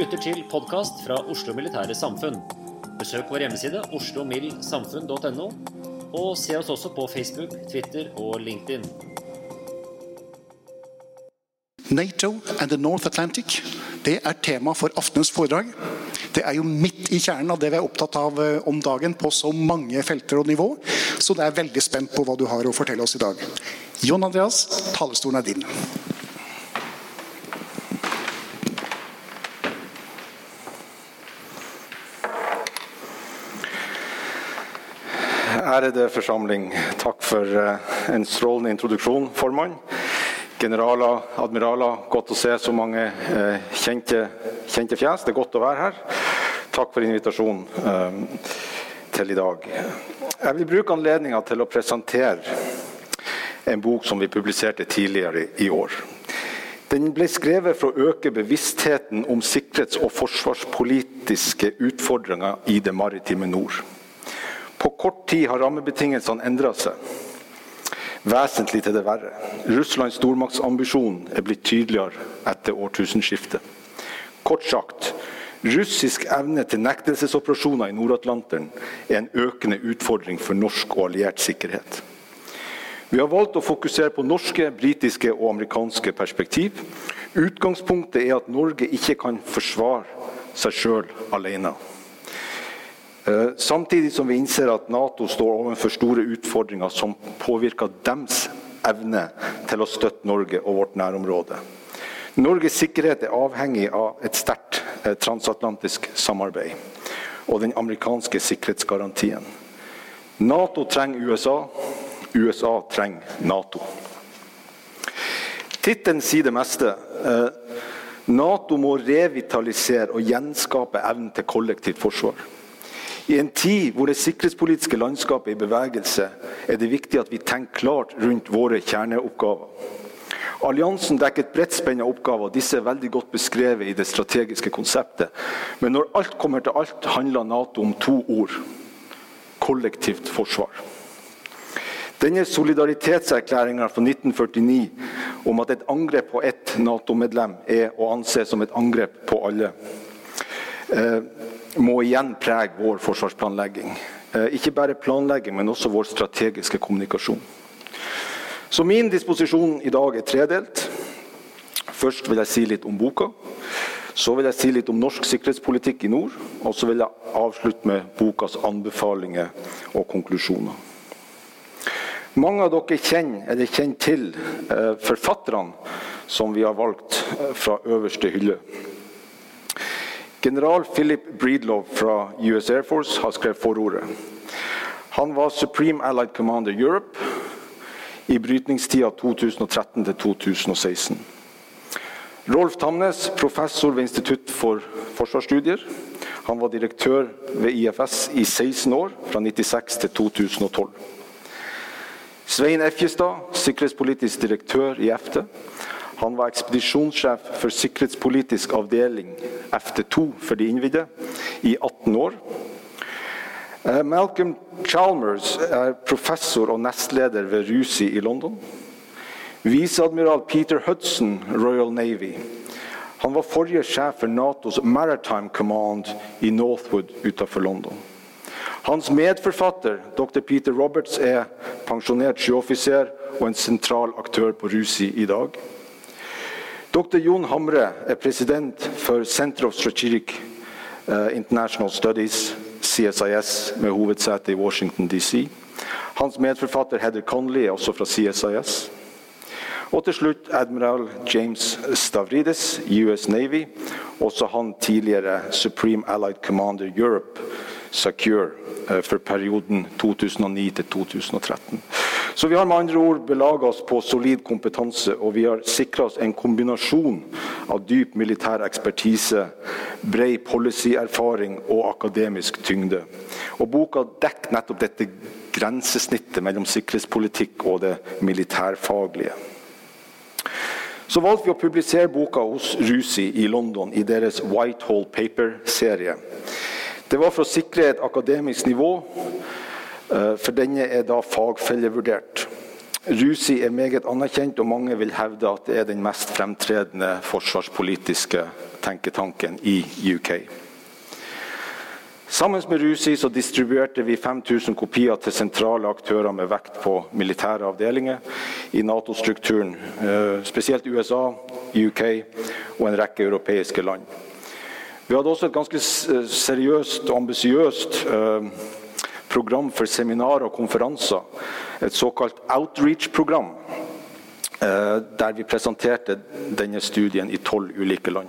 Lytter til podkast fra Oslo Militære Samfunn. Besøk vår hjemmeside oslomildsamfunn.no, og se oss også på Facebook, Twitter og LinkedIn. Nato and the North Atlantic det er tema for aftenens foredrag. Det er jo midt i kjernen av det vi er opptatt av eh, om dagen på så mange felter og nivå. Så det er veldig spent på hva du har å fortelle oss i dag. Jon Andreas, talerstolen er din. Ærede forsamling, takk for eh, en strålende introduksjon, formann. Generaler, admiraler, godt å se så mange eh, kjente, kjente fjes. Det er godt å være her. Takk for invitasjonen eh, til i dag. Jeg vil bruke anledninga til å presentere en bok som vi publiserte tidligere i år. Den ble skrevet for å øke bevisstheten om sikkerhets- og forsvarspolitiske utfordringer i det maritime nord. På kort tid har rammebetingelsene endra seg vesentlig til det verre. Russlands stormaktsambisjon er blitt tydeligere etter årtusenskiftet. Kort sagt, russisk evne til nektelsesoperasjoner i Nord-Atlanteren er en økende utfordring for norsk og alliert sikkerhet. Vi har valgt å fokusere på norske, britiske og amerikanske perspektiv. Utgangspunktet er at Norge ikke kan forsvare seg sjøl alene. Eh, samtidig som vi innser at Nato står overfor store utfordringer som påvirker deres evne til å støtte Norge og vårt nærområde. Norges sikkerhet er avhengig av et sterkt eh, transatlantisk samarbeid og den amerikanske sikkerhetsgarantien. Nato trenger USA, USA trenger Nato. Tittelen sier det meste. Eh, Nato må revitalisere og gjenskape evnen til kollektivt forsvar. I en tid hvor det sikkerhetspolitiske landskapet er i bevegelse, er det viktig at vi tenker klart rundt våre kjerneoppgaver. Alliansen dekker et bredt spenn av oppgaver, og disse er veldig godt beskrevet i det strategiske konseptet. Men når alt kommer til alt, handler Nato om to ord kollektivt forsvar. Denne solidaritetserklæringa fra 1949 om at et angrep på ett Nato-medlem er å anse som et angrep på alle, eh, må igjen prege vår forsvarsplanlegging. Eh, ikke bare planlegging, men også vår strategiske kommunikasjon. Så min disposisjon i dag er tredelt. Først vil jeg si litt om boka. Så vil jeg si litt om norsk sikkerhetspolitikk i nord. Og så vil jeg avslutte med bokas anbefalinger og konklusjoner. Mange av dere kjenner eller kjenner til eh, forfatterne som vi har valgt eh, fra øverste hylle. General Philip Breedlove fra US Air Force har skrevet forordet. Han var Supreme Allied Commander Europe i brytningstida 2013 til 2016. Rolf Tamnes, professor ved Institutt for forsvarsstudier. Han var direktør ved IFS i 16 år, fra 96 til 2012. Svein Effjestad, sikkerhetspolitisk direktør i EFTE. Han var ekspedisjonssjef for sikkerhetspolitisk avdeling FT2 for de innvidde i 18 år. Eh, Malcolm Chalmers er professor og nestleder ved RUSI i London. Viseadmiral Peter Hudson, Royal Navy. Han var forrige sjef for Natos Maritime Command i Northwood utenfor London. Hans medforfatter, dr. Peter Roberts, er pensjonert sjøoffiser og en sentral aktør på RUSI i dag. Dr. Jon Hamre er president for Center of Strategic eh, International Studies, CSIS, med hovedsete i Washington DC. Hans medforfatter Heather Conley er også fra CSIS. Og til slutt admiral James Stavridis, US Navy. Også han tidligere Supreme Allied Commander Europe Secure eh, for perioden 2009 til 2013. Så vi har med andre ord belaga oss på solid kompetanse, og vi har sikra oss en kombinasjon av dyp militær ekspertise, bred policyerfaring og akademisk tyngde. Og boka dekker nettopp dette grensesnittet mellom sikkerhetspolitikk og det militærfaglige. Så valgte vi å publisere boka hos Rusi i London i deres Whitehall Paper-serie. Det var for å sikre et akademisk nivå, for denne er da fagfellevurdert. Rusi er meget anerkjent, og mange vil hevde at det er den mest fremtredende forsvarspolitiske tenketanken i UK. Sammen med Rusi så distribuerte vi 5000 kopier til sentrale aktører med vekt på militære avdelinger i Nato-strukturen, eh, spesielt USA, UK og en rekke europeiske land. Vi hadde også et ganske seriøst og ambisiøst eh, program for seminarer og konferanser. Et såkalt outreach-program, eh, der vi presenterte denne studien i tolv ulike land.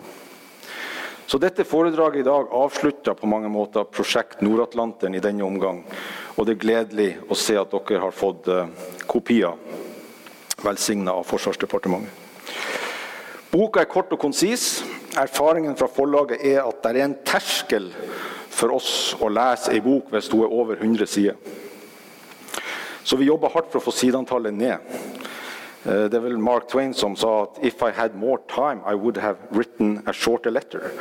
Så dette foredraget i dag avslutter på mange måter prosjekt Nord-Atlanteren i denne omgang. Og det er gledelig å se at dere har fått uh, kopier velsigna av Forsvarsdepartementet. Boka er kort og konsis. Erfaringen fra forlaget er at det er en terskel for oss å lese ei bok hvis hun er over 100 sider. Så vi jobber hardt for å få sideantallet ned. Eh, det er vel Mark Twain som sa at 'if I had more time, I would have written a shorter letter'.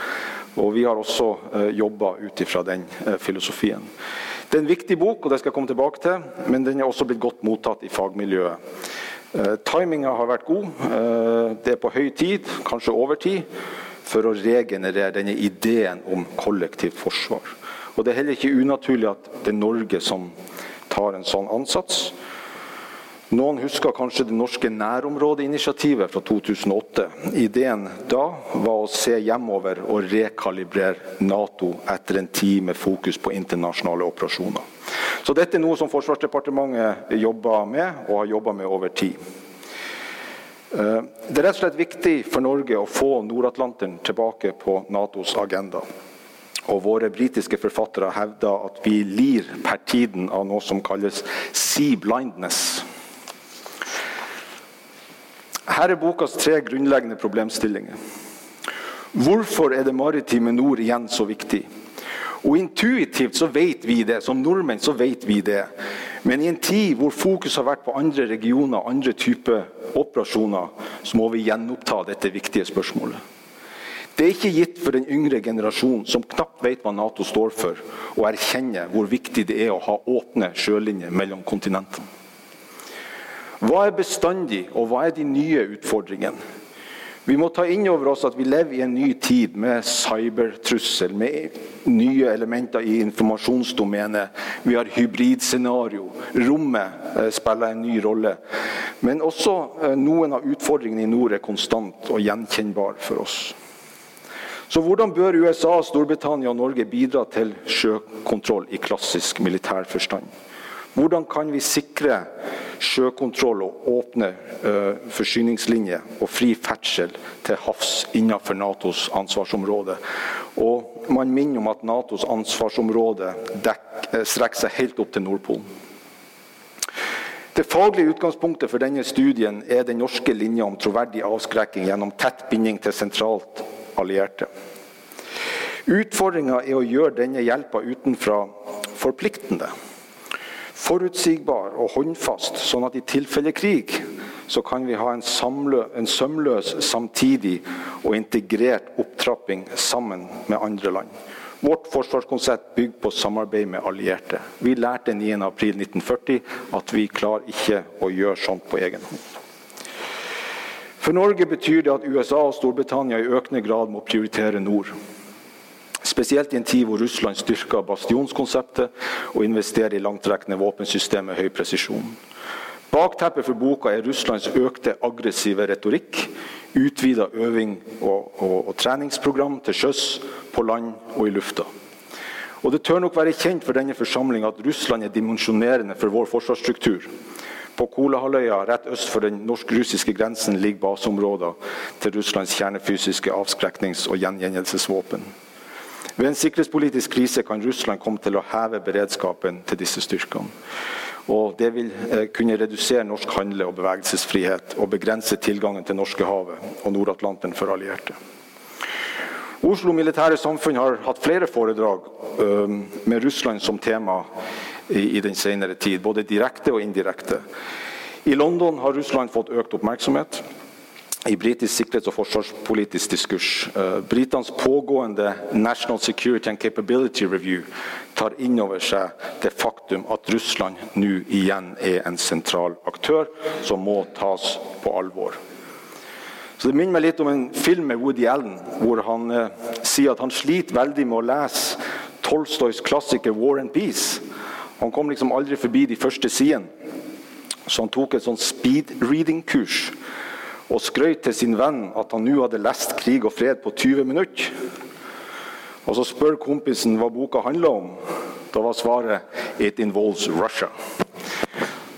Og Vi har også eh, jobba ut ifra den uh, filosofien. Det er en viktig bok, og det skal jeg komme tilbake til, men den er også blitt godt mottatt i fagmiljøet. Timinga har vært god. Det er på høy tid, kanskje over tid, for å regenerere denne ideen om kollektivt forsvar. Og Det er heller ikke unaturlig at det er Norge som tar en sånn ansats. Noen husker kanskje det norske nærområdeinitiativet fra 2008. Ideen da var å se hjemover og rekalibrere Nato etter en tid med fokus på internasjonale operasjoner. Så dette er noe som Forsvarsdepartementet jobber med, og har jobba med over tid. Eh, det er rett og slett viktig for Norge å få Nord-Atlanteren tilbake på Natos agenda. Og våre britiske forfattere hevder at vi lir per tiden av noe som kalles sea blindness. Her er bokas tre grunnleggende problemstillinger. Hvorfor er det maritime nord igjen så viktig? Og Intuitivt så vet vi det, som nordmenn så vet vi det. Men i en tid hvor fokus har vært på andre regioner, andre typer operasjoner, så må vi gjenoppta dette viktige spørsmålet. Det er ikke gitt for den yngre generasjonen, som knapt vet hva Nato står for, å erkjenne hvor viktig det er å ha åpne sjølinjer mellom kontinentene. Hva er bestandig, og hva er de nye utfordringene? Vi må ta inn over oss at vi lever i en ny tid med cybertrussel, med nye elementer i informasjonsdomenet. Vi har hybridscenario. Rommet eh, spiller en ny rolle. Men også eh, noen av utfordringene i nord er konstant og gjenkjennbar for oss. Så hvordan bør USA, Storbritannia og Norge bidra til sjøkontroll i klassisk militær forstand? Hvordan kan vi sikre sjøkontroll og åpne uh, forsyningslinjer og fri ferdsel til havs innenfor Natos ansvarsområde? Og man minner om at Natos ansvarsområde uh, strekker seg helt opp til Nordpolen. Det faglige utgangspunktet for denne studien er den norske linja om troverdig avskrekking gjennom tett binding til sentralt allierte. Utfordringa er å gjøre denne hjelpa utenfra forpliktende. Forutsigbar og håndfast, sånn at i tilfelle krig så kan vi ha en, samlø, en sømløs, samtidig og integrert opptrapping sammen med andre land. Vårt forsvarskonsept bygger på samarbeid med allierte. Vi lærte 9.4.1940 at vi klarer ikke å gjøre sånt på egen hånd. For Norge betyr det at USA og Storbritannia i økende grad må prioritere nord. Spesielt i en tid hvor Russland styrker bastionskonseptet og investerer i langtrekkende våpensystem med høy presisjon. Bakteppet for boka er Russlands økte aggressive retorikk, utvida øving og, og, og, treningsprogram til sjøs, på land og i lufta. Og Det tør nok være kjent for denne forsamlinga at Russland er dimensjonerende for vår forsvarsstruktur. På Kolahalvøya rett øst for den norsk-russiske grensen ligger baseområder til Russlands kjernefysiske avskreknings- og gjengjeldelsesvåpen. Ved en sikkerhetspolitisk krise kan Russland komme til å heve beredskapen til disse styrkene. Og Det vil eh, kunne redusere norsk handle- og bevegelsesfrihet og begrense tilgangen til Norskehavet og Nord-Atlanteren for allierte. Oslo Militære Samfunn har hatt flere foredrag øh, med Russland som tema i, den senere tid, både direkte og indirekte. I London har Russland fått økt oppmerksomhet i britisk sikkerhets- og forsvarspolitisk diskurs. Uh, Britenes pågående National Security and Capability Review tar inn over seg det faktum at Russland nå igjen er en sentral aktør som må tas på alvor. Så Det minner meg litt om en film med Woody Allen, hvor han eh, sier at han sliter veldig med å lese Tolstoys klassiker 'War and Peace'. Han kom liksom aldri forbi de første sidene, så han tok et sånn speed reading-kurs og skrøt til sin venn at han nå hadde lest 'Krig og fred' på 20 minutter. Og Så spør kompisen hva boka handler om. Da var svaret 'It involves Russia'.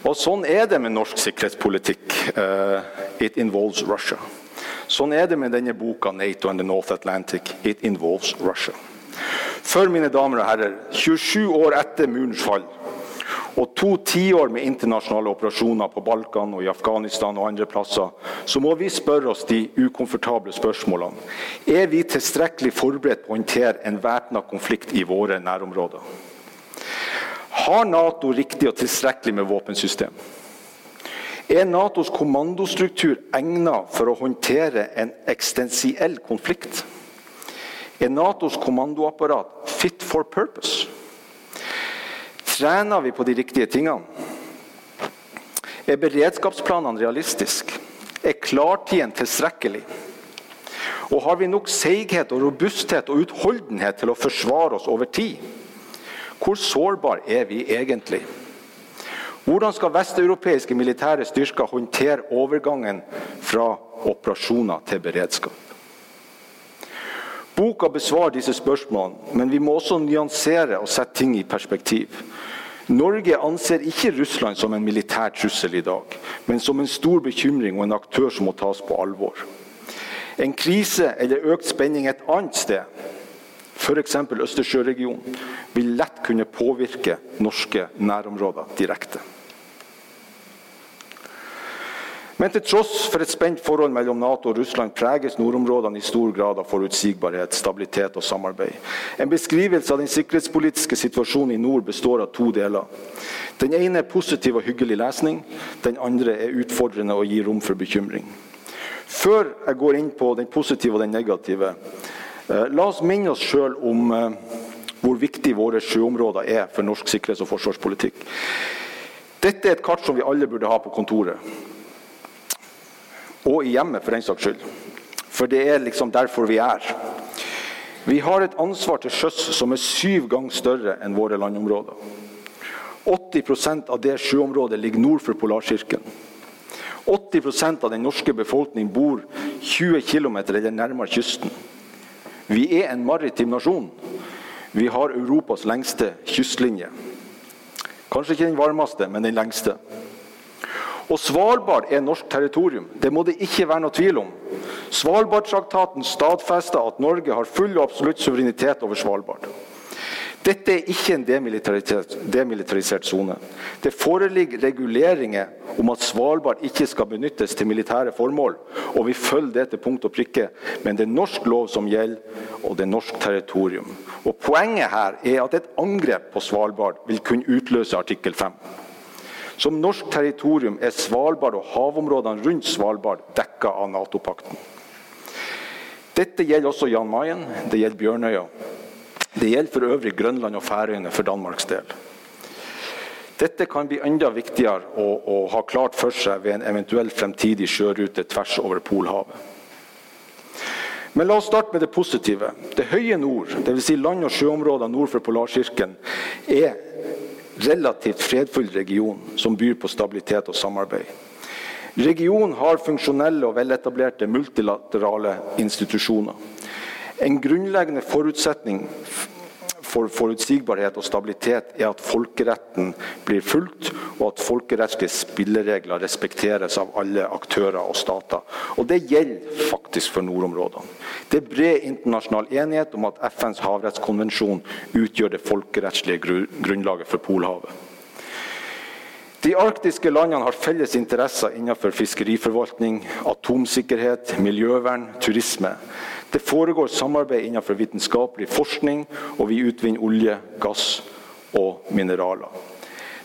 Og Sånn er det med norsk sikkerhetspolitikk. Uh, 'It involves Russia'. Sånn er det med denne boka 'Nato and the North Atlantic'. 'It involves Russia'. For mine damer og herrer, 27 år etter murens fall og to tiår med internasjonale operasjoner på Balkan og i Afghanistan og andre plasser, så må vi spørre oss de ukomfortable spørsmålene. Er vi tilstrekkelig forberedt på å håndtere en væpna konflikt i våre nærområder? Har Nato riktig og tilstrekkelig med våpensystem? Er Natos kommandostruktur egnet for å håndtere en eksistensiell konflikt? Er Natos kommandoapparat fit for purpose? Trener vi på de riktige tingene? Er beredskapsplanene realistiske? Er klartiden tilstrekkelig? Og har vi nok seighet og robusthet og utholdenhet til å forsvare oss over tid? Hvor sårbar er vi egentlig? Hvordan skal vesteuropeiske militære styrker håndtere overgangen fra operasjoner til beredskap? Boka besvarer disse spørsmålene, men vi må også nyansere og sette ting i perspektiv. Norge anser ikke Russland som en militær trussel i dag, men som en stor bekymring og en aktør som må tas på alvor. En krise eller økt spenning et annet sted, f.eks. Østersjøregionen, vil lett kunne påvirke norske nærområder direkte. Men til tross for et spent forhold mellom Nato og Russland preges nordområdene i stor grad av forutsigbarhet, stabilitet og samarbeid. En beskrivelse av den sikkerhetspolitiske situasjonen i nord består av to deler. Den ene er positiv og hyggelig lesning. Den andre er utfordrende og gir rom for bekymring. Før jeg går inn på den positive og den negative, eh, la oss minne oss sjøl om eh, hvor viktig våre sjøområder er for norsk sikkerhets- og forsvarspolitikk. Dette er et kart som vi alle burde ha på kontoret. Og i hjemmet, for den saks skyld. For det er liksom derfor vi er. Vi har et ansvar til sjøs som er syv ganger større enn våre landområder. 80% av det sjøområdet ligger nord for Polarsirkelen. 80% av den norske befolkning bor 20 km eller nærmere kysten. Vi er en maritim nasjon. Vi har Europas lengste kystlinje. Kanskje ikke den varmeste, men den lengste. Og Svalbard er norsk territorium. Det må det ikke være noe tvil om. Svalbardtraktaten stadfester at Norge har full og absolutt suverenitet over Svalbard. Dette er ikke en demilitarisert, sone. Det foreligger reguleringer om at Svalbard ikke skal benyttes til militære formål, og vi følger det til punkt og prikke. Men det er norsk lov som gjelder, og det er norsk territorium. Og Poenget her er at et angrep på Svalbard vil kunne utløse artikkel 5. Som norsk territorium er Svalbard og havområdene rundt Svalbard dekka av Nato-pakten. Dette gjelder også Jan Mayen, det gjelder Bjørnøya. Det gjelder for øvrig Grønland og Færøyene for Danmarks del. Dette kan bli enda viktigere å, å, ha klart for seg ved en eventuell fremtidig sjørute tvers over Polhavet. Men la oss starte med det positive. Det høye nord, dvs. Si land- og sjøområder nord for Polarsirkelen, er relativt fredfull region som byr på stabilitet og samarbeid. Regionen har funksjonelle og veletablerte multilaterale institusjoner. En grunnleggende forutsetning for forutsigbarhet og stabilitet er at folkeretten blir fulgt, og at folkerettslige spilleregler respekteres av alle aktører og stater. Og Det gjelder faktisk for nordområdene. Det er bred internasjonal enighet om at FNs havrettskonvensjon utgjør det folkerettslige grunnlaget for Polhavet. De arktiske landene har felles interesser innenfor fiskeriforvaltning, atomsikkerhet, miljøvern, turisme. Det foregår samarbeid innenfor vitenskapelig forskning, og vi utvinner olje, gass og mineraler.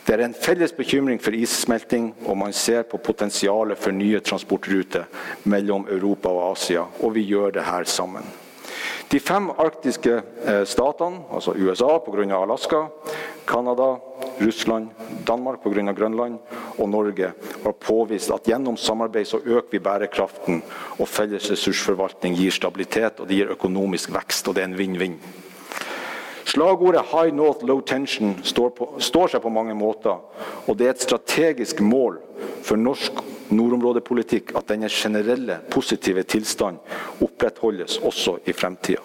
Det er en felles bekymring for issmelting, og man ser på potensialet for nye transportruter mellom Europa og Asia, og vi gjør det her sammen. De fem arktiske eh, statene, altså USA pga. Alaska, Canada, Russland, Danmark pga. Grønland og Norge, har påvist at gjennom samarbeid så øker vi bærekraften, og felles ressursforvaltning gir stabilitet og det gir økonomisk vekst. og Det er en vinn-vinn. Slagordet 'High North Low Tension' står, på, står, seg på mange måter, og det er et strategisk mål for norsk nordområdepolitikk at denne generelle, positive tilstand opprettholdes også i fremtida.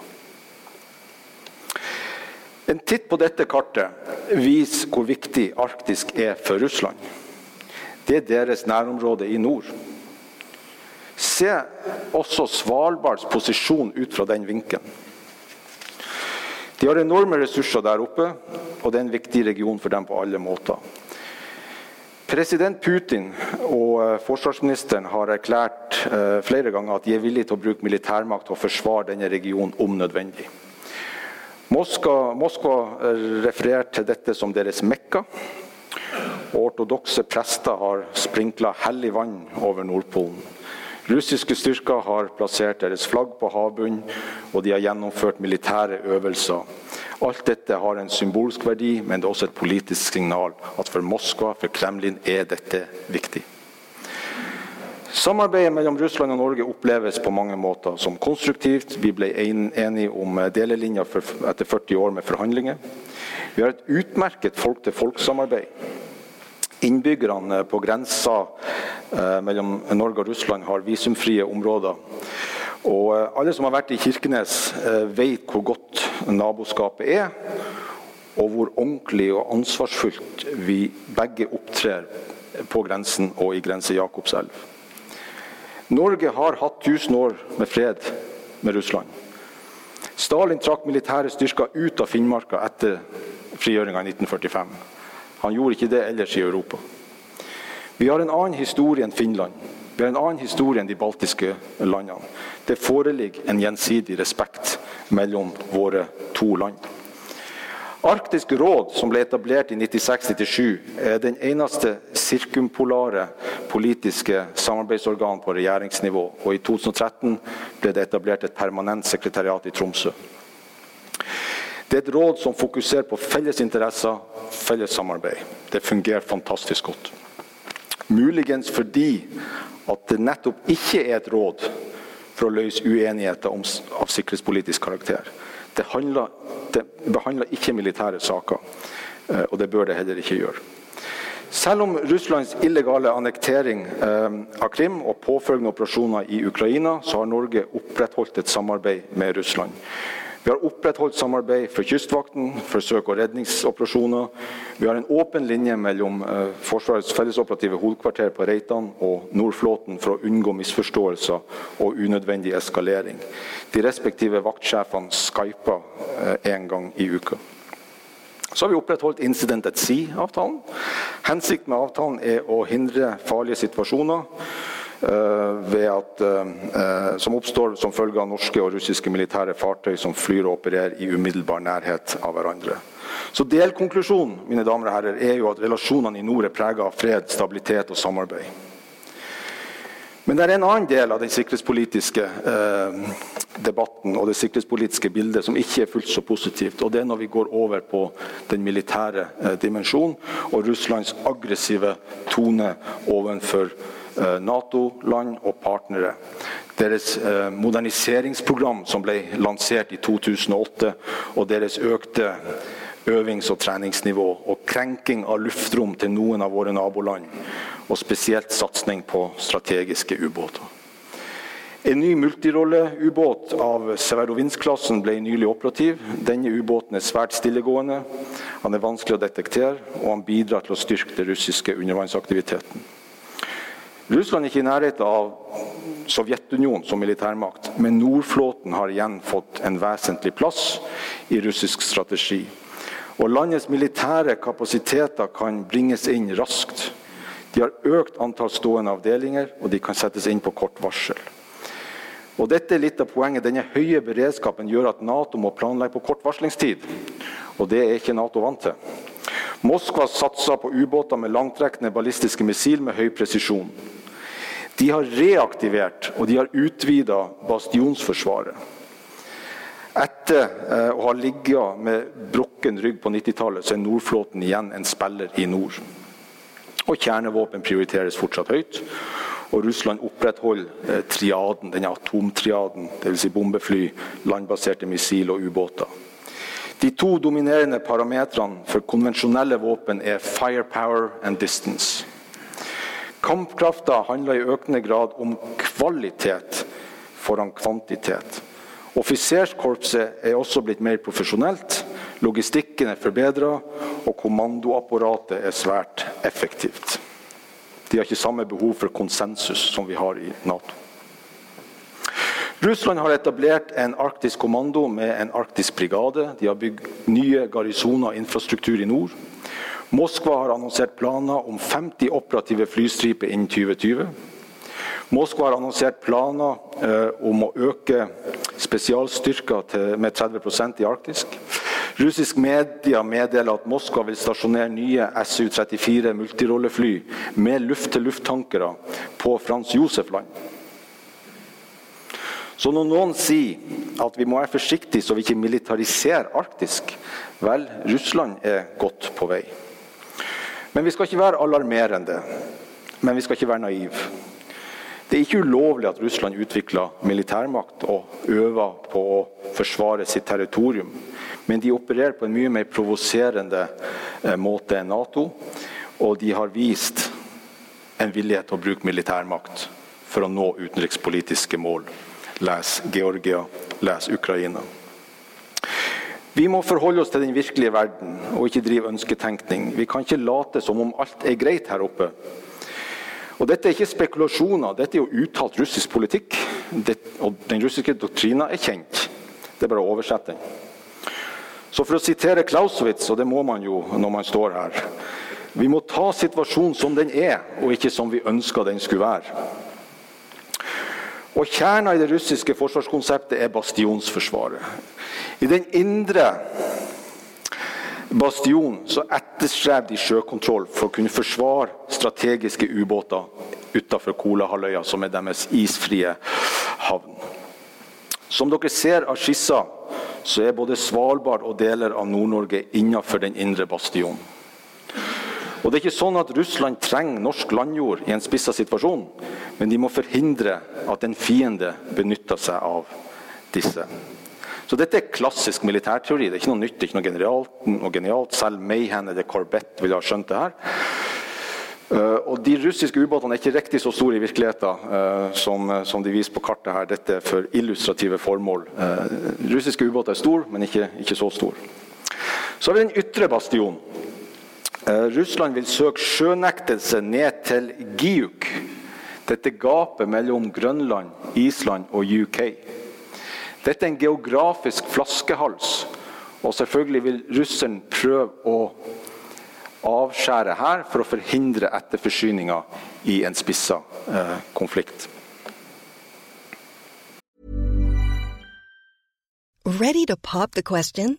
En titt på dette kartet viser hvor viktig Arktis er for Russland. Det er deres nærområde i nord. Se også Svalbards posisjon ut fra den vinkelen. De har enorme ressurser der oppe, og det er en viktig region for dem på alle måter. President Putin og eh, forsvarsministeren har erklært eh, flere ganger at de er villige til å bruke militærmakt å forsvare denne regionen om nødvendig. Moskva, Moskva refererte til dette som deres Mekka. Ortodokse prester har sprinkla hellig vann over Nordpolen. Russiske styrker har plassert deres flagg på havbunnen, og de har gjennomført militære øvelser Alt dette har en symbolsk verdi, men det er også et politisk signal at for Moskva, for Kremlin, er dette viktig. Samarbeidet mellom Russland og Norge oppleves på mange måter som konstruktivt. Vi ble enige om delelinja etter 40 år med forhandlinger. Vi har et utmerket folk-til-folk-samarbeid. Innbyggerne på grensa eh, mellom Norge og Russland har visumfrie områder. Og eh, alle som har vært i Kirkenes, eh, vet hvor godt naboskapet er, og hvor ordentlig og ansvarsfullt vi begge opptrer på grensen og i grense Jakobselv. Norge har hatt 1000 år med fred med Russland. Stalin trakk militære styrker ut av Finnmarka etter frigjøringa i 1945. Han gjorde ikke det ellers i Europa. Vi har en annen historie enn Finland. Vi har en annen historie enn de baltiske landene. Det foreligger en gjensidig respekt mellom våre to land. Arktisk råd, som ble etablert i 96-97, er den eneste sirkumpolare politiske samarbeidsorgan på regjeringsnivå. Og I 2013 ble det etablert et permanent sekretariat i Tromsø. Det er et råd som fokuserer på felles interesser, felles samarbeid. Det fungerer fantastisk godt. Muligens fordi at det nettopp ikke er et råd for å løse uenigheter av sikkerhetspolitisk karakter. Det, handler, det behandler ikke militære saker, eh, og det bør det heller ikke gjøre. Selv om Russlands illegale annektering eh, av Krim og påfølgende operasjoner i Ukraina, så har Norge opprettholdt et samarbeid med Russland. Vi har opprettholdt samarbeid for Kystvakten, for søk- og redningsoperasjoner. Vi har en åpen linje mellom eh, Forsvarets fellesoperative hovedkvarter på Reitan og Nordflåten for å unngå misforståelser og unødvendig eskalering. De respektive vaktsjefene skyper eh, gang i uka. Så har vi opprettholdt Incident at Sea-avtalen. Hensikten med avtalen er å hindre farlige situasjoner at, uh, som oppstår som følge av norske og russiske militære fartøy som flyr og opererer i umiddelbar nærhet av hverandre. Så Delkonklusjonen mine damer og herrer, er jo at relasjonene i nord er preget av fred, stabilitet og samarbeid. Men det er en annen del av den sikkerhetspolitiske eh, debatten og det sikkerhetspolitiske bildet som ikke er fullt så positivt. og Det er når vi går over på den militære eh, dimensjonen og Russlands aggressive tone overfor eh, Nato-land og partnere. Deres eh, moderniseringsprogram som ble lansert i 2008, og deres økte øvings- og treningsnivå og krenking av luftrom til noen av våre naboland. Og spesielt satsing på strategiske ubåter. En ny multirolleubåt av Severovinsk-klassen ble nylig operativ. Denne ubåten er svært stillegående, han er vanskelig å detektere, og han bidrar til å styrke den russiske undervannsaktiviteten. Russland er ikke i nærheten av Sovjetunionen som militærmakt, men Nordflåten har igjen fått en vesentlig plass i russisk strategi. Og landets militære kapasiteter kan bringes inn raskt. De har økt antall stående avdelinger, og de kan settes inn på kort varsel. Og dette er litt av poenget. Denne høye beredskapen gjør at Nato må planlegge på kort varslingstid. Og det er ikke Nato vant til. Moskva satser på ubåter med langtrekkende ballistiske missil med høy presisjon. De har reaktivert og de har utvida bastionsforsvaret. Etter eh, å ha ligget med brukken rygg på 90-tallet, så er Nordflåten igjen en spiller i nord. Og kjernevåpen prioriteres fortsatt høyt. Og Russland opprettholder eh, triaden, denne atomtriaden, dvs. Si bombefly, landbaserte missil og ubåter. De to dominerende parametrene for konvensjonelle våpen er firepower and distance. Kampkrafta handler i økende grad om kvalitet foran kvantitet. Offiserskorpset er også blitt mer profesjonelt. Logistikken er forbedra, og kommandoapparatet er svært effektivt. De har ikke samme behov for konsensus som vi har i Nato. Russland har etablert en arktisk kommando med en arktisk brigade. De har bygd nye garisoner og infrastruktur i nord. Moskva har annonsert planer om 50 operative flystriper innen 2020. Moskva har annonsert planer eh, om å øke spesialstyrker med 30% i Arktis. Russisk media meddeler at Moskva vil stasjonere nye Su-34 multirollefly med luft-til-luft-tankere på Frans Josef-land. Så når noen sier at vi må være forsiktige så vi ikke militariserer Arktisk, vel, Russland er godt på vei. Men vi skal ikke være alarmerende. Men vi skal ikke være naive. Det er ikke ulovlig at Russland utvikler militærmakt og øver på å forsvare sitt territorium. Men de opererer på en mye mer provoserende eh, måte enn Nato. Og de har vist en villighet til å bruke militærmakt for å nå utenrikspolitiske mål. Les Georgia, les Ukraina. Vi må forholde oss til den virkelige verden og ikke drive ønsketenkning. Vi kan ikke late som om alt er greit her oppe. Og Dette er ikke spekulasjoner, dette er jo uttalt russisk politikk. Det, og Den russiske doktrina er kjent. Det er bare å oversette den. Så for å sitere Clausewitz, og det må man jo når man står her Vi må ta situasjonen som den er, og ikke som vi ønsker den skulle være. Og Kjerna i det russiske forsvarskonseptet er bastionsforsvaret. I den indre bastionen så etterstreber de sjøkontroll for å kunne forsvare strategiske ubåter utenfor Kolahalvøya, som er deres isfrie havn. Som dere ser av skissa, så er både Svalbard og deler av Nord-Norge innenfor den indre bastionen. Og Det er ikke sånn at Russland trenger norsk landjord i en spissa situasjon, men de må forhindre at en fiende benytter seg av disse. Så dette er klassisk militærteori. Det er ikke noe nytt, det er ikke noe genialt. Noe genialt. Selv Mayhan eller Corbett ville ha skjønt det her. Uh, og De russiske ubåtene er ikke riktig så store i virkeligheten uh, som, som, de viser på kartet her. Dette er for illustrative formål. Russiske ubåter er store, men ikke, ikke, så store. Så har vi den ytre bastionen. Russland vil søke sjønektelse ned til Giuk. Dette gapet mellom Grønland, Island og UK. Dette er en geografisk flaskehals. Og selvfølgelig vil russeren prøve å avskjære her for å forhindre etterforsyninga i en spissa eh, konflikt. Ready to pop the question?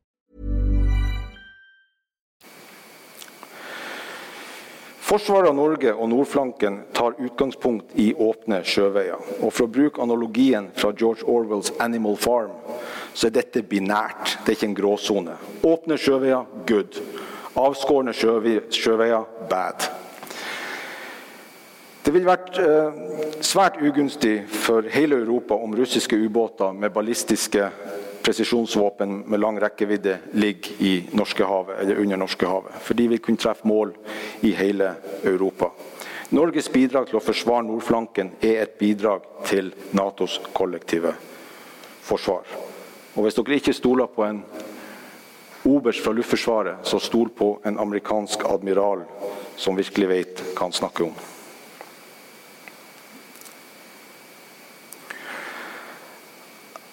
Forsvaret av Norge og nordflanken tar utgangspunkt i åpne sjøveier. Og for å bruke analogien fra George Orwells 'Animal Farm', så er dette binært. Det er ikke en gråsone. Åpne sjøveier good. Avskårne sjøveier bad. Det ville vært eh, svært ugunstig for hele Europa om russiske ubåter med ballistiske presisjonsvåpen med lang rekkevidde ligger i Norskehavet eller under Norskehavet. For de vil kunne treffe mål i hele Europa. Norges bidrag til å forsvare nordflanken er et bidrag til Natos kollektive forsvar. Og Hvis dere ikke stoler på en oberst fra Luftforsvaret, så stol på en amerikansk admiral som virkelig vet hva han snakker om.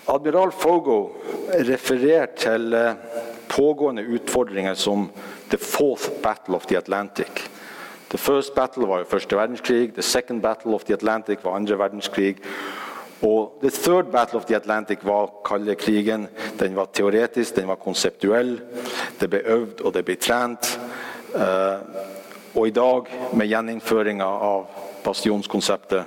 Admiral Fogo refererer til eh, pågående utfordringer som the fourth battle of the Atlantic. The first battle var første verdenskrig, the second battle of the Atlantic var andre verdenskrig. Og the third battle of the Atlantic var kalde krigen. Den var teoretisk, den var konseptuell. Det ble øvd, og det ble trent. Eh, og i dag, med gjeninnføringa av bastionskonseptet,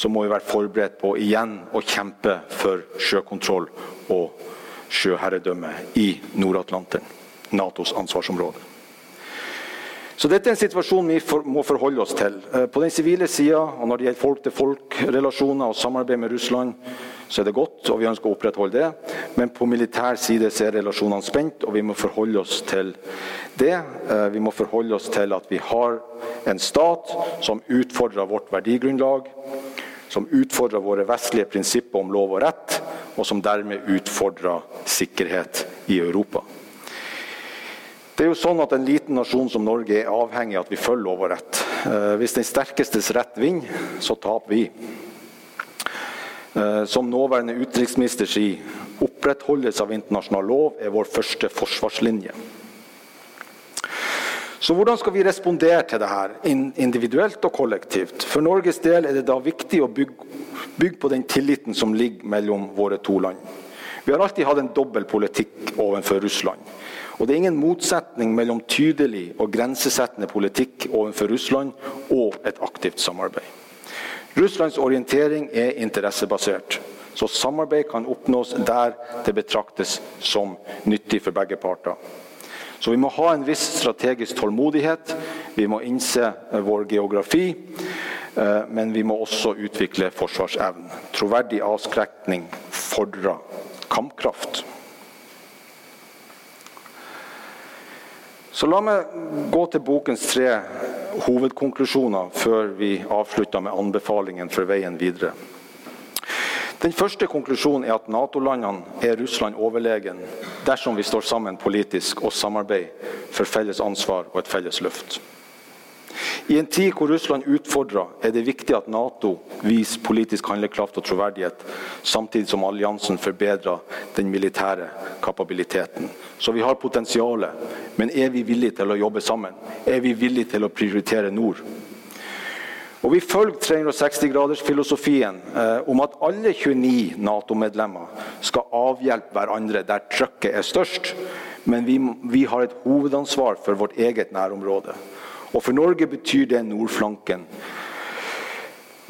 så må vi være forberedt på igjen å kjempe for sjøkontroll og sjøherredømme i Nord-Atlanteren, Natos ansvarsområde. Så Dette er en situasjon vi må forholde oss til. Eh, på den sivile sida og når det gjelder folk-til-folk-relasjoner og samarbeid med Russland, så er det godt, og vi ønsker å opprettholde det. Men på militær side så er relasjonene spent, og vi må forholde oss til det. Eh, vi må forholde oss til at vi har en stat som utfordrer vårt verdigrunnlag som utfordrer våre vestlige prinsipper om lov og rett, og som dermed utfordrer sikkerhet i Europa. Det er jo sånn at En liten nasjon som Norge er avhengig av at vi følger lov og rett. Eh, hvis den sterkestes rett vinner, så taper vi. Eh, som nåværende utenriksminister sier, opprettholdelse av internasjonal lov er vår første forsvarslinje. Så hvordan skal vi respondere til dette, individuelt og kollektivt? For Norges del er det da viktig å bygge, bygge på den tilliten som ligger mellom våre to land. Vi har alltid hatt en dobbel politikk overfor Russland. Og Det er ingen motsetning mellom tydelig og grensesettende politikk overfor Russland og et aktivt samarbeid. Russlands orientering er interessebasert, så samarbeid kan oppnås der det betraktes som nyttig for begge parter. Så vi må ha en viss strategisk tålmodighet. Vi må innse eh, vår geografi. Eh, men vi må også utvikle forsvarsevnen. Troverdig avskrekning fordrer kampkraft. Så La meg gå til bokens tre hovedkonklusjoner før vi avslutter med anbefalingen for veien videre. Den første konklusjonen er at Nato-landene er Russland overlegen dersom vi står sammen politisk og samarbeider for felles ansvar og et felles løft. I en tid hvor Russland utfordrer, er det viktig at Nato viser politisk handlekraft og troverdighet, samtidig som alliansen forbedrer den militære kapabiliteten. Så vi har potensialet, men er vi villige til å jobbe sammen? Er vi villige til å prioritere nord? Og Vi følger 360-gradersfilosofien eh, om at alle 29 Nato-medlemmer skal avhjelpe hverandre der trykket er størst, men vi, vi har et hovedansvar for vårt eget nærområde. Og for Norge betyr det nordflanken.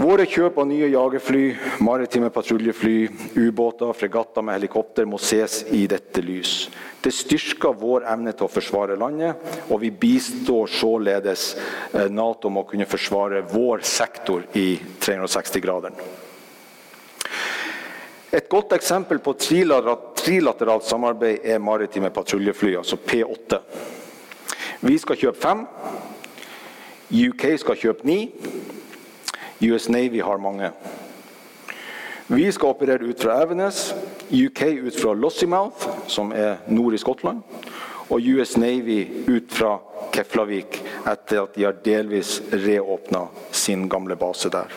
Våre kjøp av nye jagerfly, maritime patruljefly, ubåter, fregatter med helikopter må ses i dette lys. Det styrker vår evne til å forsvare landet, og vi bistår således eh, Nato med å kunne forsvare vår sektor i 360-graderen. Et godt eksempel på trilateralt samarbeid er maritime patruljefly, altså P8. Vi skal kjøpe fem. UK skal kjøpe ni. US Navy har mange. Vi skal operere ut fra Evenes, UK ut fra Lossiemouth, som er nord i Skottland, og US Navy ut fra Keflavik, etter at de har delvis reåpna sin gamle base der.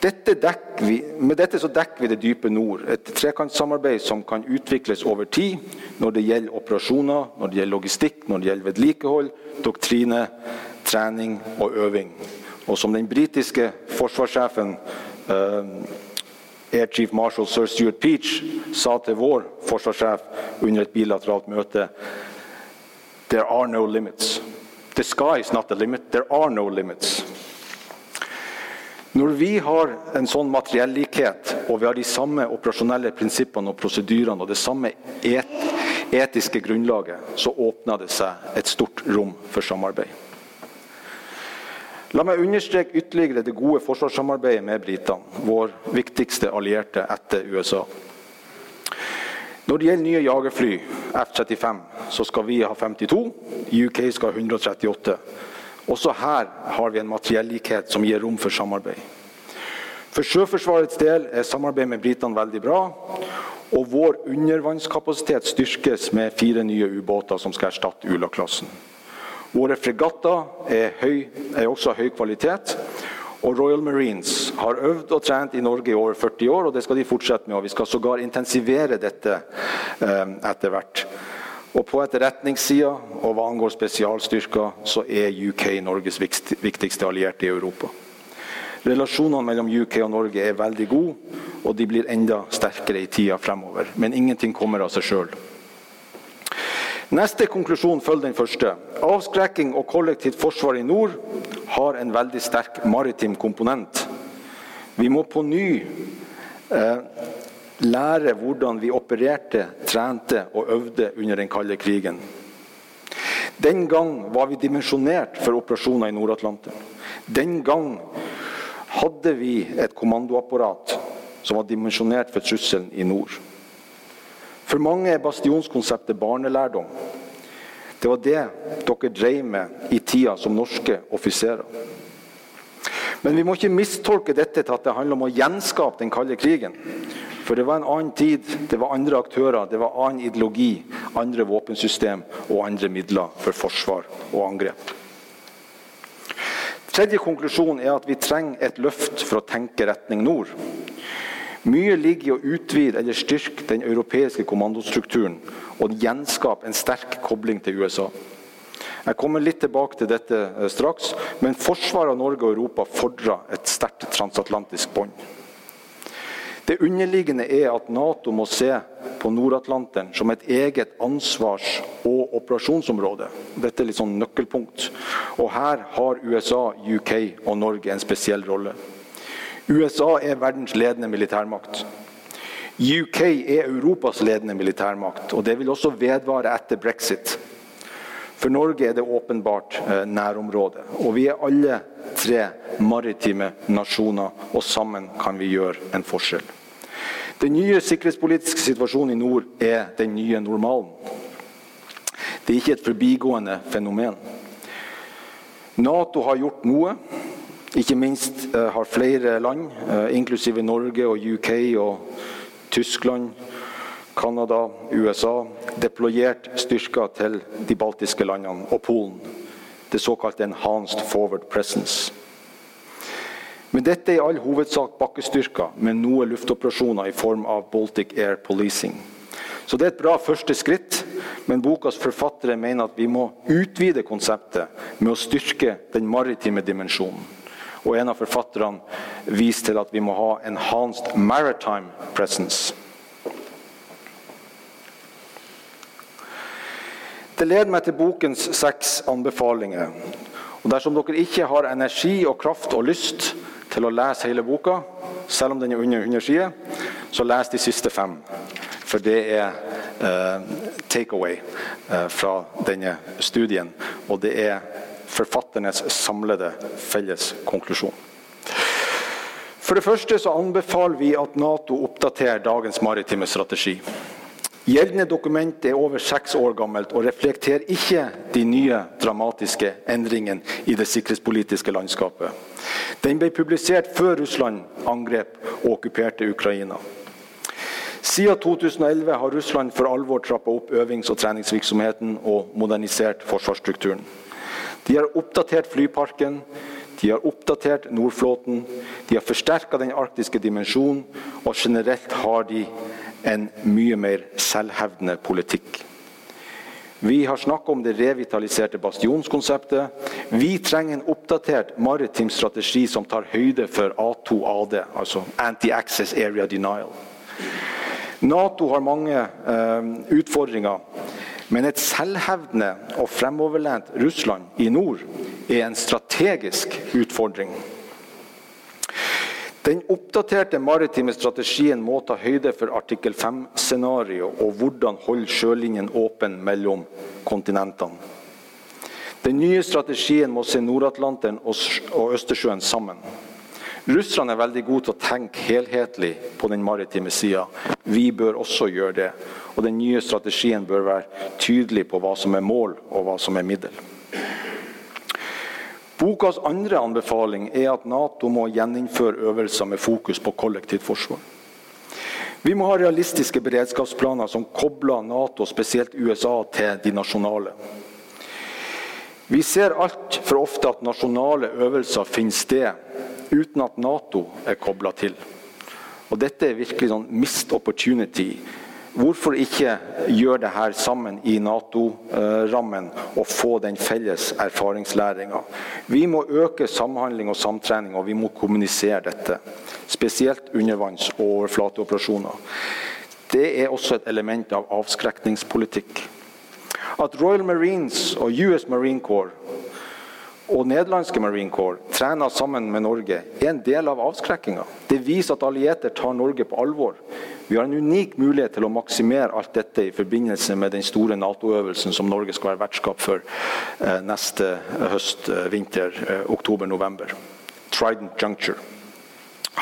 Dette vi, med dette så dekker vi det dype nord, et trekantsamarbeid som kan utvikles over tid når det gjelder operasjoner, når det gjelder logistikk, når det gjelder vedlikehold, doktrine, trening og øving. Og som den britiske forsvarssjefen uh, Air Chief Marshal Sir Stuart Peach sa til vår forsvarssjef under et bilateralt møte There are no limits. The sky is not the limit. There are no limits. Når vi har en sånn materiellikhet, og vi har de samme operasjonelle prinsippene og prosedyrene og det samme et, etiske grunnlaget, så åpner det seg et stort rom for samarbeid. La meg understreke ytterligere det gode forsvarssamarbeidet med britene, vår viktigste allierte etter USA. Når det gjelder nye jagerfly, F-35, så skal vi ha 52. UK skal ha 138. Også her har vi en materiellikhet som gir rom for samarbeid. For Sjøforsvarets del er samarbeidet med britene veldig bra. Og vår undervannskapasitet styrkes med fire nye ubåter som skal erstatte Ula-klassen. Våre fregatter er, høy, er også av høy kvalitet. Og Royal Marines har øvd og trent i Norge i over 40 år, og det skal de fortsette med. og Vi skal sågar intensivere dette eh, etter hvert. Og På etterretningssida og hva angår spesialstyrker, så er UK Norges viktigste allierte i Europa. Relasjonene mellom UK og Norge er veldig gode, og de blir enda sterkere i tida fremover. Men ingenting kommer av seg sjøl. Neste konklusjon følger den første. Avskrekking og kollektivt forsvar i nord har en veldig sterk maritim komponent. Vi må på ny eh, lære hvordan vi opererte, trente og øvde under den kalde krigen. Den gang var vi dimensjonert for operasjoner i Nord-Atlanteren. Den gang hadde vi et kommandoapparat som var dimensjonert for trusselen i nord. For mange er bastionskonseptet barnelærdom. Det var det dere drev med i tida som norske offiserer. Men vi må ikke mistolke dette til at det handler om å gjenskape den kalde krigen. For det var en annen tid, det var andre aktører, det var annen ideologi, andre våpensystem og andre midler for forsvar og angrep. Tredje konklusjon er at vi trenger et løft for å tenke retning nord. Mye ligger i å utvide eller styrke den europeiske kommandostrukturen og gjenskape en sterk kobling til USA. Jeg kommer litt tilbake til dette eh, straks, men forsvaret av Norge og Europa fordrer et sterkt transatlantisk bånd. Det underliggende er at Nato må se på Nord-Atlanteren som et eget ansvars- og operasjonsområde. Dette er litt sånn nøkkelpunkt. Og her har USA, UK og Norge en spesiell rolle. USA er verdens ledende militærmakt. UK er Europas ledende militærmakt, og det vil også vedvare etter brexit. For Norge er det åpenbart eh, nærområde. Og vi er alle tre maritime nasjoner, og sammen kan vi gjøre en forskjell. Den nye sikkerhetspolitiske situasjonen i nord er den nye normalen. Det er ikke et forbigående fenomen. Nato har gjort noe. Ikke minst eh, har flere land, eh, inklusive Norge og UK og Tyskland, Canada, USA, deployert styrker til de baltiske landene og Polen. Det såkalte enhanced forward presence. Men dette er i all hovedsak bakkestyrker med noe luftoperasjoner i form av Baltic Air Policing. Så det er et bra første skritt, men bokas forfattere mener at vi må utvide konseptet med å styrke den maritime dimensjonen. Og en av forfatterne viser til at vi må ha enhanced maritime presence. Det leder meg til bokens seks anbefalinger. Og Dersom dere ikke har energi og kraft og lyst til å lese hele boka, selv om den er under 100 sider, så les de siste fem. For det er eh, takeaway eh, fra denne studien. Og det er forfatternes samlede felles konklusjon. For det første så anbefaler vi at Nato oppdaterer dagens maritime strategi. Gjeldende dokument er over seks år gammelt og reflekterer ikke de nye dramatiske endringene i det sikkerhetspolitiske landskapet. Den ble publisert før Russland angrep og okkuperte Ukraina. Siden 2011 har Russland for alvor trappa opp øvings- og treningsvirksomheten og modernisert forsvarsstrukturen. De har oppdatert flyparken, de har oppdatert Nordflåten, de har forsterka den arktiske dimensjonen, og generelt har de en mye mer selvhevdende politikk. Vi har snakket om det revitaliserte bastionskonseptet. Vi trenger en oppdatert maritim strategi som tar høyde for A2AD, altså Anti-Access Area Denial. Nato har mange eh, utfordringer, men et selvhevdende og fremoverlent Russland i nord er en strategisk utfordring. Den oppdaterte maritime strategien må ta høyde for artikkel 5-scenario og hvordan holde sjølinjen åpen mellom kontinentene. Den nye strategien må se Nord-Atlanteren og Østersjøen sammen. Russerne er veldig gode til å tenke helhetlig på den maritime sida. Vi bør også gjøre det. Og Den nye strategien bør være tydelig på hva som er mål og hva som er middel. Bokas andre anbefaling er at Nato må gjeninnføre øvelser med fokus på kollektivt forsvar. Vi må ha realistiske beredskapsplaner som kobler Nato, spesielt USA, til de nasjonale. Vi ser altfor ofte at nasjonale øvelser finner sted uten at Nato er kobla til. Og Dette er virkelig sånn missed opportunity Hvorfor ikke gjøre det her sammen i Nato-rammen og få den felles erfaringslæringa? Vi må øke samhandling og samtrening, og vi må kommunisere dette. Spesielt undervanns- og overflateoperasjoner. Det er også et element av avskrekningspolitikk. At Royal Marines og US Marine Corps og nederlandske Marine Corps trener sammen med Norge, er en del av avskrekkinga. Det viser at allierte tar Norge på alvor. Vi har en unik mulighet til å maksimere alt dette i forbindelse med den store Nato-øvelsen som Norge skal være vertskap for eh, neste høst, eh, vinter, eh, oktober-november. Trident Juncture.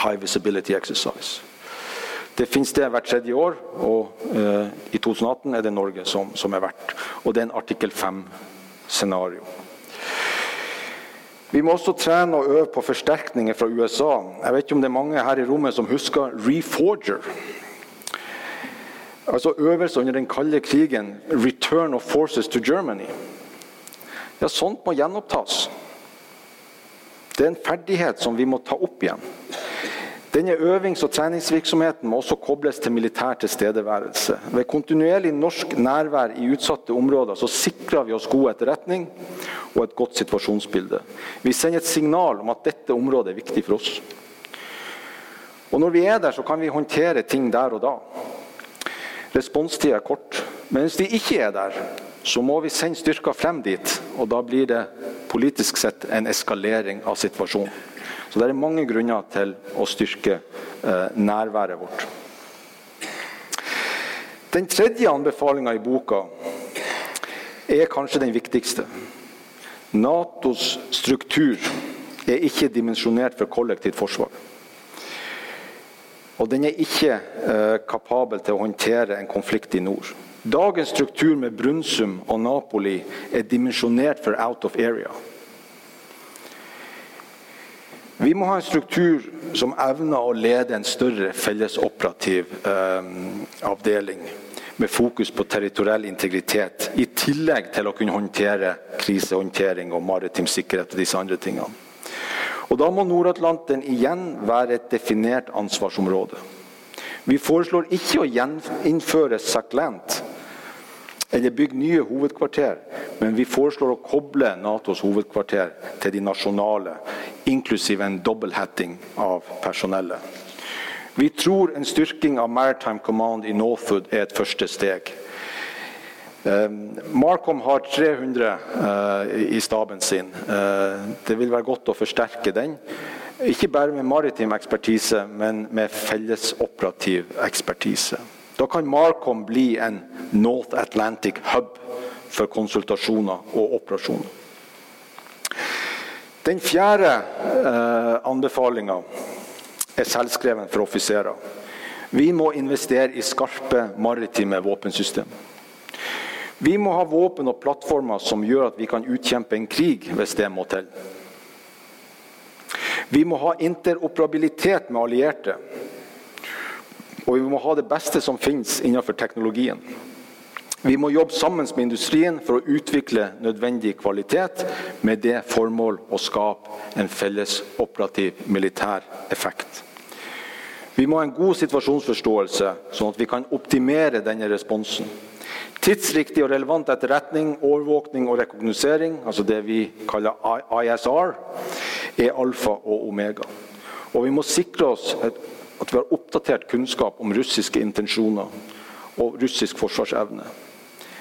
High Visibility Exercise. Det finner sted hvert tredje år, og i 2018 er det Norge som, som er vert. Og det er en artikkel 5-scenario. Vi må også trene og øve på forsterkninger fra USA. Jeg vet ikke om det er mange her i rommet som husker Reforger. Altså øvelser under den kalde krigen. 'Return of forces to Germany'. Ja, Sånt må gjenopptas. Det er en ferdighet som vi må ta opp igjen. Denne øvings- og treningsvirksomheten må også kobles til militær tilstedeværelse. Ved kontinuerlig norsk nærvær i utsatte områder så sikrer vi oss god etterretning og et godt situasjonsbilde. Vi sender et signal om at dette området er viktig for oss. Og Når vi er der, så kan vi håndtere ting der og da. Responstida er kort. Men hvis de ikke er der, så må vi sende styrker frem dit. Og da blir det politisk sett en eskalering av situasjonen. Så det er mange grunner til å styrke eh, nærværet vårt. Den tredje anbefalinga i boka er kanskje den viktigste. Natos struktur er ikke dimensjonert for kollektivt forsvar. Og den er ikke eh, kapabel til å håndtere en konflikt i nord. Dagens struktur med Brunsum og Napoli er dimensjonert for out of area. Vi må ha en struktur som evner å lede en større fellesoperativ eh, avdeling med fokus på territoriell integritet, i tillegg til å kunne håndtere krisehåndtering og maritim sikkerhet og disse andre tingene. Og Da må Nord-Atlanteren igjen være et definert ansvarsområde. Vi foreslår ikke å gjeninnføre Sackland eller bygge nye hovedkvarter, men vi foreslår å koble Natos hovedkvarter til de nasjonale, inklusiv en dobbelthatting av personellet. Vi tror en styrking av Maritime Command i Northwood er et første steg. Marcom har 300 i staben sin. Det vil være godt å forsterke den. Ikke bare med maritim ekspertise, men med fellesoperativ ekspertise. Da kan Marcom bli en North Atlantic hub for konsultasjoner og operasjoner. Den fjerde eh, anbefalinga er selvskreven for offiserer. Vi må investere i skarpe maritime våpensystem. Vi må ha våpen og plattformer som gjør at vi kan utkjempe en krig hvis det må til. Vi må ha interoperabilitet med allierte. Og vi må ha det beste som finnes innenfor teknologien. Vi må jobbe sammen med industrien for å utvikle nødvendig kvalitet, med det formål å skape en felles operativ militær effekt. Vi må ha en god situasjonsforståelse, sånn at vi kan optimere denne responsen. Tidsriktig og relevant etterretning, overvåkning og rekognosering, altså det vi kaller ISR, er alfa og omega. Og vi må sikre oss at vi har oppdatert kunnskap om russiske intensjoner og russisk forsvarsevne.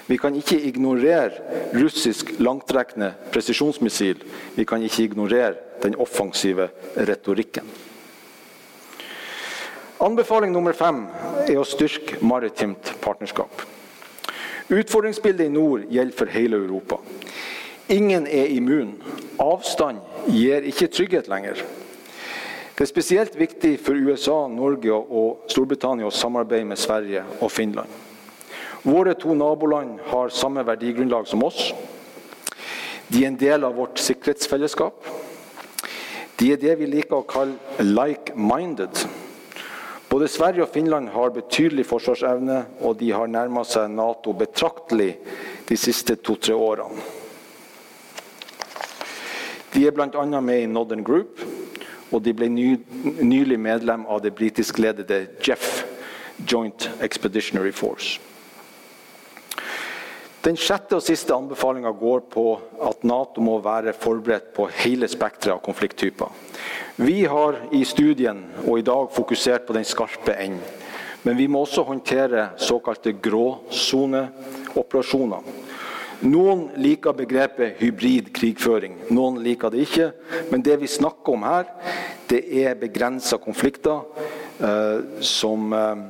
Vi kan ikke ignorere russisk langtrekkende presisjonsmissil. Vi kan ikke ignorere den offensive retorikken. Anbefaling nummer fem er å styrke maritimt partnerskap. Utfordringsbildet i nord gjelder for hele Europa. Ingen er immun. Avstand gir ikke trygghet lenger. Det er spesielt viktig for USA, Norge og Storbritannia å samarbeide med Sverige og Finland. Våre to naboland har samme verdigrunnlag som oss. De er en del av vårt sikkerhetsfellesskap. De er det vi liker å kalle like-minded. Både Sverige og Finland har betydelig forsvarsevne, og de har nærma seg Nato betraktelig de siste to-tre årene. De er bl.a. med i Northern Group, og de ble ny, nylig medlem av det britiskledede Jeff Joint Expeditionary Force. Den sjette og siste anbefalinga går på at Nato må være forberedt på hele spekteret av konflikttyper. Vi har i studien og i dag fokusert på den skarpe enden. Men vi må også håndtere såkalte gråsoneoperasjoner. Noen liker begrepet hybrid krigføring, noen liker det ikke. Men det vi snakker om her, det er begrensa konflikter eh, som, eh,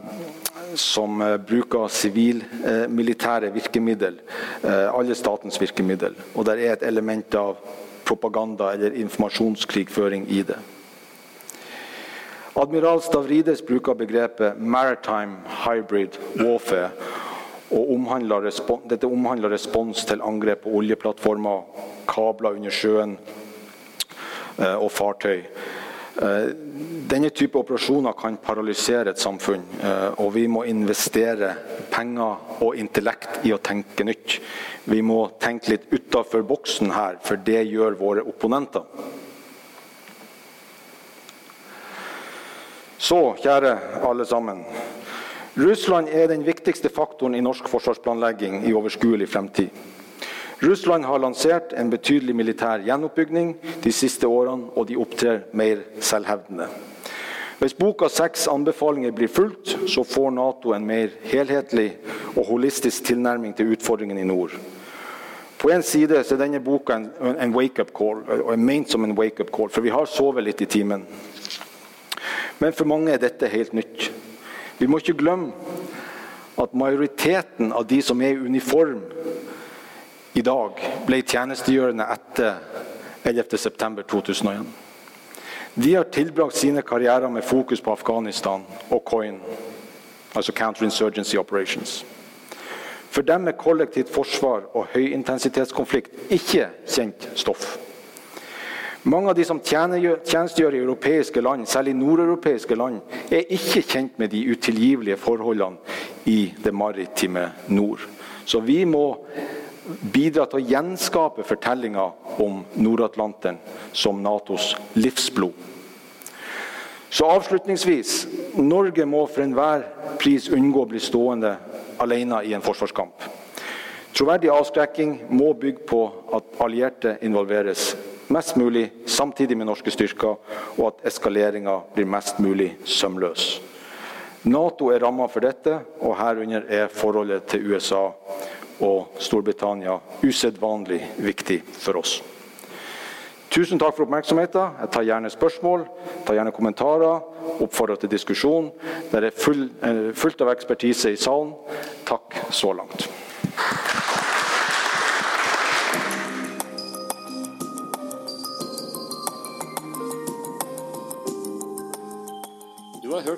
som eh, bruker sivil-militære virkemiddel. Eh, alle statens virkemiddel. Og det er et element av propaganda eller informasjonskrigføring i det. Admiral Stavrides bruker begrepet 'maritime hybrid warfare'. Omhandler Dette omhandler respons til angrep på oljeplattformer, kabler under sjøen eh, og fartøy. Eh, denne type operasjoner kan paralysere et samfunn, eh, og vi må investere penger og intellekt i å tenke nytt. Vi må tenke litt utafor boksen her, for det gjør våre opponenter. Så, kjære alle sammen. Russland er den viktigste faktoren i norsk forsvarsplanlegging i overskuelig fremtid. Russland har lansert en betydelig militær gjenoppbygging de siste årene, og de opptrer mer selvhevdende. Hvis boka seks anbefalinger blir fulgt, så får Nato en mer helhetlig og holistisk tilnærming til utfordringen i nord. På en side er denne boka en, en wake-up call, og er ment som en wake-up call, for vi har sovet litt i timen. Men for mange er dette helt nytt. Vi må ikke glemme at majoriteten av de som er i uniform i dag, ble tjenestegjørende etter 11.9.2001. De har tilbrakt sine karrierer med fokus på Afghanistan og COIN, altså Counterinsurgency Operations. For dem er kollektivt forsvar og høyintensitetskonflikt ikke kjent stoff. Mange av de som tjenestegjør i europeiske land, særlig nordeuropeiske land, er ikke kjent med de utilgivelige forholdene i det maritime nord. Så vi må bidra til å gjenskape fortellinga om Nord-Atlanteren som Natos livsblod. Så avslutningsvis Norge må for enhver pris unngå å bli stående alene i en forsvarskamp. Troverdig avskrekking må bygge på at allierte involveres mest mulig samtidig med norske styrker, og at eskaleringa blir mest mulig sømløs. Nato er ramma for dette, og herunder er forholdet til USA og Storbritannia usedvanlig viktig for oss. Tusen takk for oppmerksomheten. Jeg tar gjerne spørsmål, tar gjerne kommentarer, oppfordrer til diskusjon. Det er full, eh, fullt av ekspertise i salen. Takk så langt.